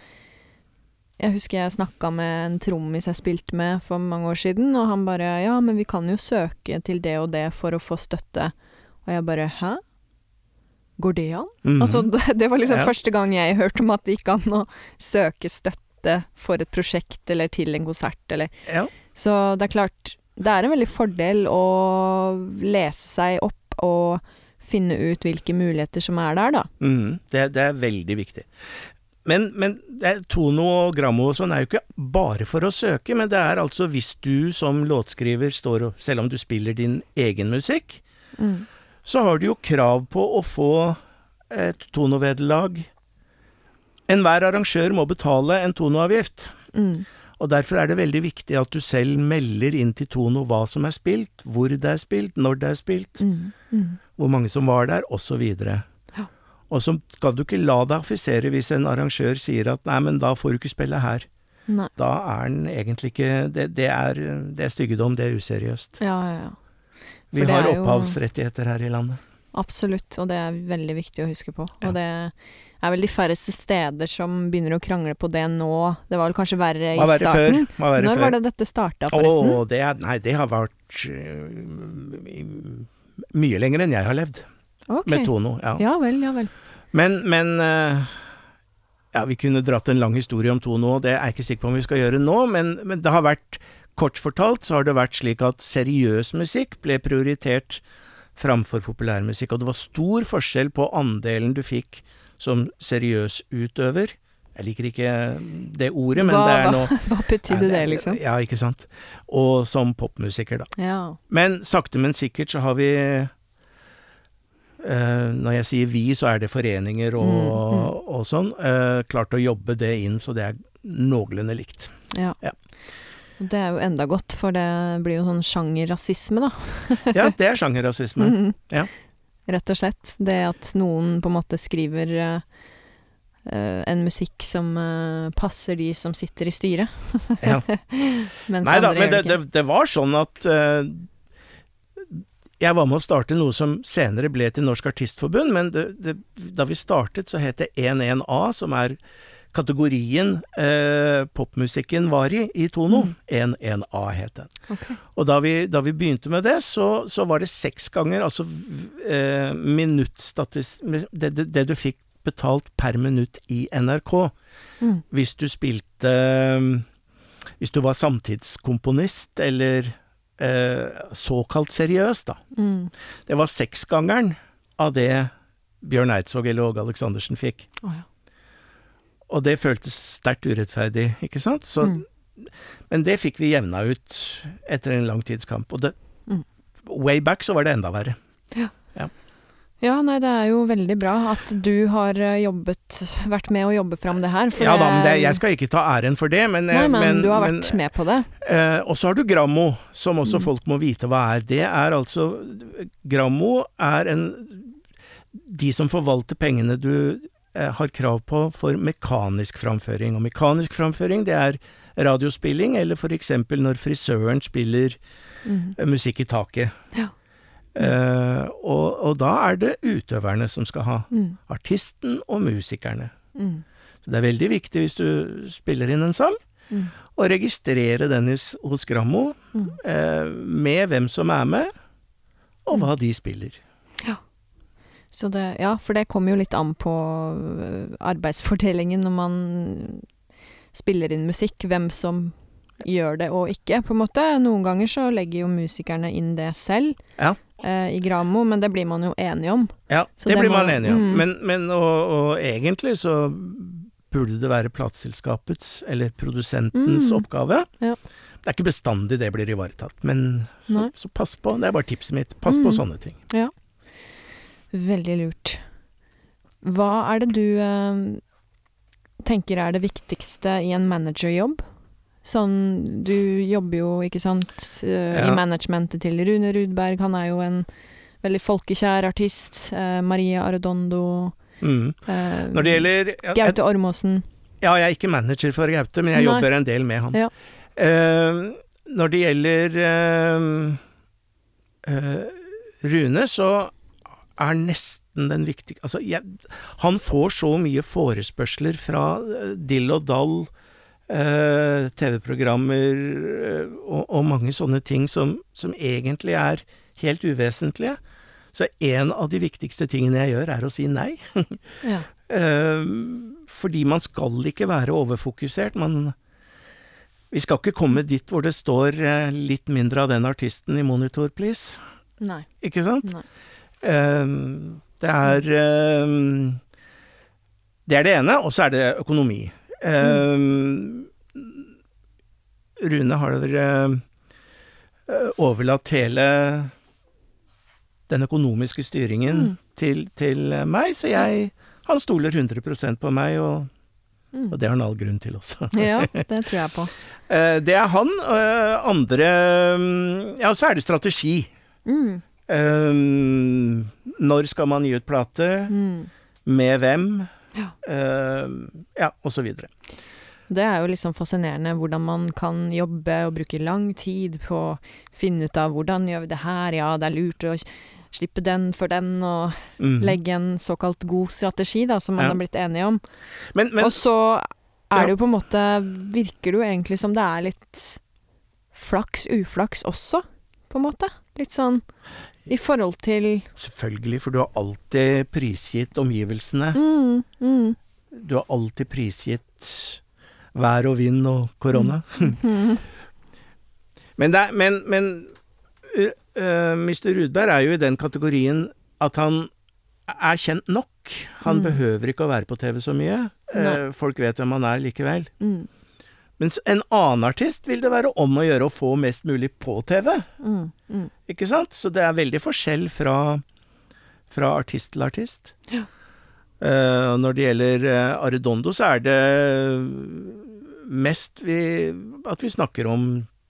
jeg husker jeg snakka med en trommis jeg spilte med for mange år siden, og han bare Ja, men vi kan jo søke til det og det for å få støtte. Og jeg bare Hæ? Går det an? Mhm. Altså, det, det var liksom Ja. første gang jeg hørte om at det gikk an å søke støtte for et prosjekt eller til en konsert, eller ja. Så det er klart, det er en veldig fordel å lese seg opp og finne ut hvilke muligheter som er der, da. Mm, det, det er veldig viktig. Men, men det tono og grammo og sånn er jo ikke bare for å søke, men det er altså hvis du som låtskriver står og Selv om du spiller din egen musikk, så har du jo krav på å få et tonovederlag. Enhver arrangør må betale en tonoavgift. Mm. Og derfor er det veldig viktig at du selv melder inn til Tono hva som er spilt, hvor det er spilt, når det er spilt. Mm. Mm. hvor mange som var der, osv. Ja. Og så skal du ikke la deg affisere hvis en arrangør sier at nei, men da får du ikke spille her. Nei. Da er den egentlig ikke Det, det, er, det er styggedom, det er useriøst. Ja, ja, ja. Vi har er opphavsrettigheter her i landet. Absolutt, og det er veldig viktig å huske på. Ja. Og det er vel de færreste steder som begynner å krangle på det nå. Det var vel kanskje verre i Hva verre starten. Før? Når før? var det dette starta, forresten? Å, det er, nei, det har vært uh, mye lenger enn jeg har levd. Okay. Med Tono, ja. Ja vel, ja vel. Men, men uh, Ja, vi kunne dratt en lang historie om Tono, og det er jeg ikke sikker på om vi skal gjøre nå, men, men det har vært Kort fortalt så har det vært slik at seriøs musikk ble prioritert framfor populærmusikk, og det var stor forskjell på andelen du fikk som seriøs utøver. Jeg liker ikke det ordet, men hva, det er hva, noe hva betydde det, liksom? Ja, ikke sant. Og som popmusiker, da. Ja. Men sakte, men sikkert så har vi Uh, Når jeg sier vi, så er det foreninger og, Mm, og sånn. Uh, klart å jobbe det inn så det er noenlunde likt. ja. Ja. Det er jo enda godt, for det blir jo sånn sjangerrasisme, da. Ja, det er sjangerrasisme. Mhm. Ja. Rett og slett. Det at noen på en måte skriver eh, en musikk som uh, passer de som sitter i styret. Ja. Nei da, men det, det det, var sånn at uh, jeg var med å starte noe som senere ble til Norsk Artistforbund, men det, det, da vi startet så het det 11A, som er kategorien eh, popmusikken var i, i Tono. Mm. 1-1A het den. Okay. Og da vi, da vi begynte med det, så, så var det seks ganger, altså eh, minuttstatis... Det, det, det du fikk betalt per minutt i NRK. Mm. Hvis du spilte eh, Hvis du var samtidskomponist, eller eh, såkalt seriøs, da. Mm. Det var seksgangeren av det Bjørn Eidsvåg eller Åge Aleksandersen fikk. Oh, ja. Og det føltes sterkt urettferdig, ikke sant? Så, Mm. Men det fikk vi jevna ut etter en lang tids kamp. Og det, Mm. way back så var det enda verre. Ja, nei, det er jo veldig bra at du har eh, jobbet, vært med å jobbe fram det her. Ja da, men det, jeg skal ikke ta æren for det, men, Nei, men, men, du har men, vært med på det. Eh, og så har du Grammo, som også Mm. folk må vite hva er. Det er altså Grammo er en De som forvalter pengene du eh, har krav på for mekanisk framføring. Og mekanisk framføring, det er radiospilling, eller for eksempel når frisøren spiller Mm. eh, musikk i taket. Ja. Eh, og, og da er det utøverne som skal ha. Mm. Artisten og musikerne. Mm. Så det er veldig viktig hvis du spiller inn en sang, Mm. å registrere den hos, hos Grammo, Mm. eh, med hvem som er med, og hva de spiller. Så det, ja, for det kommer jo litt an på øh, arbeidsfordelingen når man spiller inn musikk, hvem som gjør det og ikke, på en måte. Noen ganger så legger jo musikerne inn det selv Ja. eh, i Gramo, men det blir man jo enig om. Ja, Så det, det blir man, man enig om. mm. Men, men og, og egentlig så burde det være plateselskapets, eller produsentens, Mm. oppgave. Ja. Det er ikke bestandig det blir ivaretatt, men så, så pass på. Det er bare tipset mitt. Pass på Mm. sånne ting. Veldig lurt. Hva er det du eh, tenker er det viktigste i en managerjobb? Sånn, du jobber jo, ikke sant, eh, Ja. i managementet til Rune Rudberg. Han er jo en veldig folkekjær artist. Eh, Maria Arredondo. Mm. eh, Når det gjelder ja, Gaute Ormåsen. ja, jeg er ikke manager for Gaute, men jeg Nei. jobber en del med han. Ja. Eh, når det gjelder Rune, så er nesten den viktige Altså, jeg, han får så mye forespørsler fra eh, dill og dall, eh, TV-programmer eh, og, og mange sånne ting som, som egentlig er helt uvesentlige. Så en av de viktigste tingene jeg gjør, er å si nei. Ja. Eh, fordi man skal ikke være overfokusert. Man Vi skal ikke komme dit hvor det står litt mindre av den artisten i monitor, please. Nei. Ikke sant? Nei. Eh, det er eh, Det er det ene, og så er det økonomi. Eh, Rune har dere eh, overlatt hele den økonomiske styringen Mm. til, til meg, så jeg Han stoler 100% på meg, og, Mm. og det har han all grunn til også. Ja, det tror jeg på. Eh, det er han. eh, andre mm, Ja, så er det strategi. Mm. Ehm, når skal man gi ut plate? Mm. Med hvem? Ja. uh, ja, og så videre. Det er jo liksom fascinerende hvordan man kan jobbe og bruke lang tid på å finne ut av hvordan gjør vi det her, ja, det er lurt å slippe den for den, og mm. legge en såkalt god strategi, da, som man Ja. har blitt enige om. Men, men og så er Ja. det jo på en måte Virker det jo egentlig som det er litt flaks, uflaks også, på en måte. Litt sånn i forhold til selvfølgelig, for du har alltid prisgitt omgivelsene. mm, mm, Du har alltid prisgitt vær og vind og korona. mm, Men, det er, men, men uh, uh, Mr. Rudberg er jo i den kategorien at han er kjent nok. Han Mm. behøver ikke å være på TV så mye. Uh, folk vet hvem han er likevel. mm, Mens en annen artist vil det være om å gjøre å få mest mulig på TV. mm, mm. Ikke sant? Så det er veldig forskjell fra, fra artist til artist. Ja. Uh, når det gjelder eh, Arredondo, så er det mest vi, at vi snakker om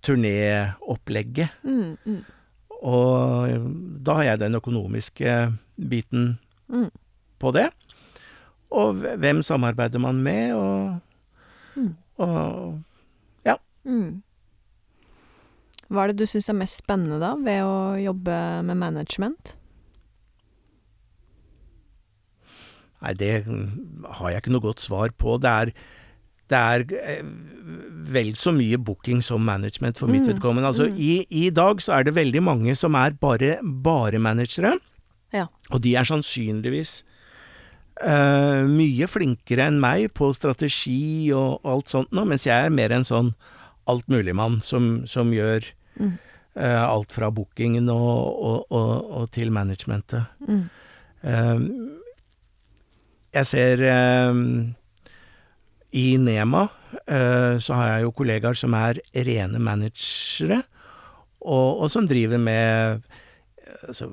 turnéopplegget. Mm, mm, Og da har jeg den økonomiske biten mm. på det. Og hvem samarbeider man med, og, Mm. Og Mm. Hva er det du syns er mest spennende da, ved å jobbe med management? Nei, det har jeg ikke noe godt svar på. Det er, det er eh, vel så mye booking som management for mitt Mm, vedkommende. Altså, mm. i, I dag så er det veldig mange som er bare, bare managere, Ja. og de er sannsynligvis eh, mye flinkere enn meg på strategi og alt sånt nå, mens jeg er mer en sånn altmuligmann som, som gjør Mm. uh, alt fra bookingen og, og, og, og til managementet. Mm. Uh, jeg ser I Nema så har jeg jo kollegaer som er rene managere, og, og som driver med altså,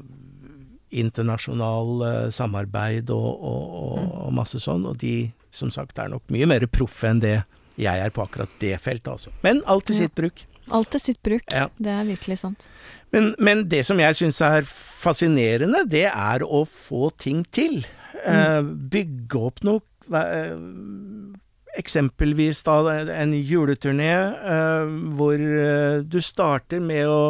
internasjonal eh, samarbeid og, og, og, og masse sånn, og de som sagt er nok mye mer proffe enn det jeg er på akkurat det feltet, altså. Men alt til sitt bruk. Alt til sitt bruk. Ja. Det er virkelig sant. Men, men det som jeg syns er fascinerende, det er å få ting til. Mm. bygge opp noe eh, Eksempelvis da en juleturné eh, hvor eh, du starter med å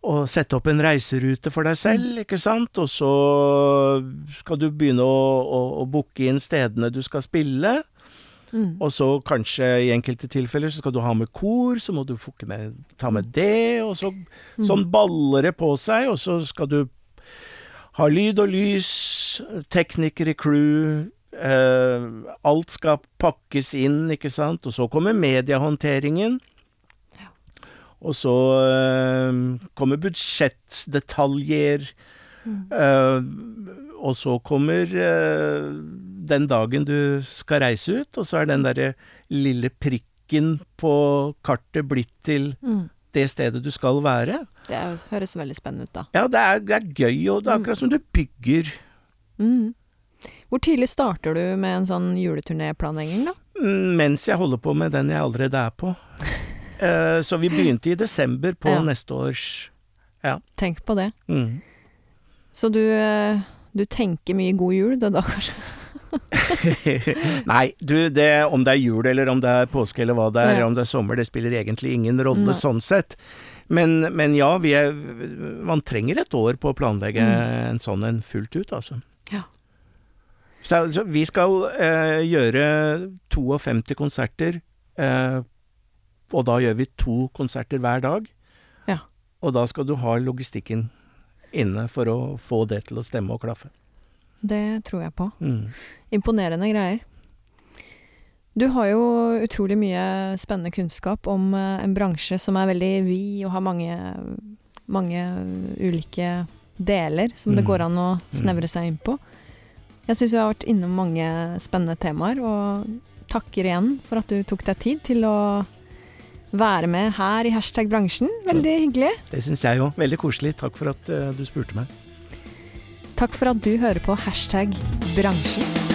å sette opp en reiserute for deg selv, ikke sant, og så skal du begynne å, å, å booke inn stedene du skal spille. Mm. Og så kanskje i enkelte tilfeller så skal du ha med kor, så må du med, ta med det, og så sånn baller det på seg, og så skal du ha lyd og lys, teknikere, crew, eh, alt skal pakkes inn, ikke sant, og så kommer mediehåndteringen. Og så eh, kommer budsjettdetaljer. Eh, og så kommer uh, den dagen du skal reise ut, og så er den derre lille prikken på kartet blitt til Mm. det stedet du skal være. Det høres veldig spennende ut, da. Ja, det er, det er gøy, og det er akkurat som du bygger Mm. Hvor tidlig starter du med en sånn juleturnéplanlegging, da? mm, mens jeg holder på med den jeg allerede er på. Eh, så vi begynte i desember på Ja. neste års Tenk på det. mm. Så du, eh, du tenker mye god jul, det da, kanskje? Nei, du, det, om det er jul eller om det er påske eller hva det er, Ja. om det er sommer, det spiller egentlig ingen rolle Nei. sånn sett. Men, men ja, vi er, man trenger et år på å planlegge en sånn en fullt ut, altså. Mm. Ja. Så, så vi skal eh, gjøre 52 konserter, eh, og da gjør vi to konserter hver dag. Ja. Og da skal du ha logistikken inne for å få det til å stemme og klaffe. Det tror jeg på. Mm. Imponerende greier. Du har jo utrolig mye spennende kunnskap om eh, en bransje som er veldig vid og har mange, mange ulike deler som det Mm. går an å snevre seg inn på. Jeg syns vi har vært innom mange spennende temaer, og takker igjen for at du tok deg tid til å være med her i Hashtag bransjen. Veldig hyggelig. Det syns jeg òg. Veldig koselig. Takk for at eh, du spurte meg. Takk for at du hører på Hashtag bransjen.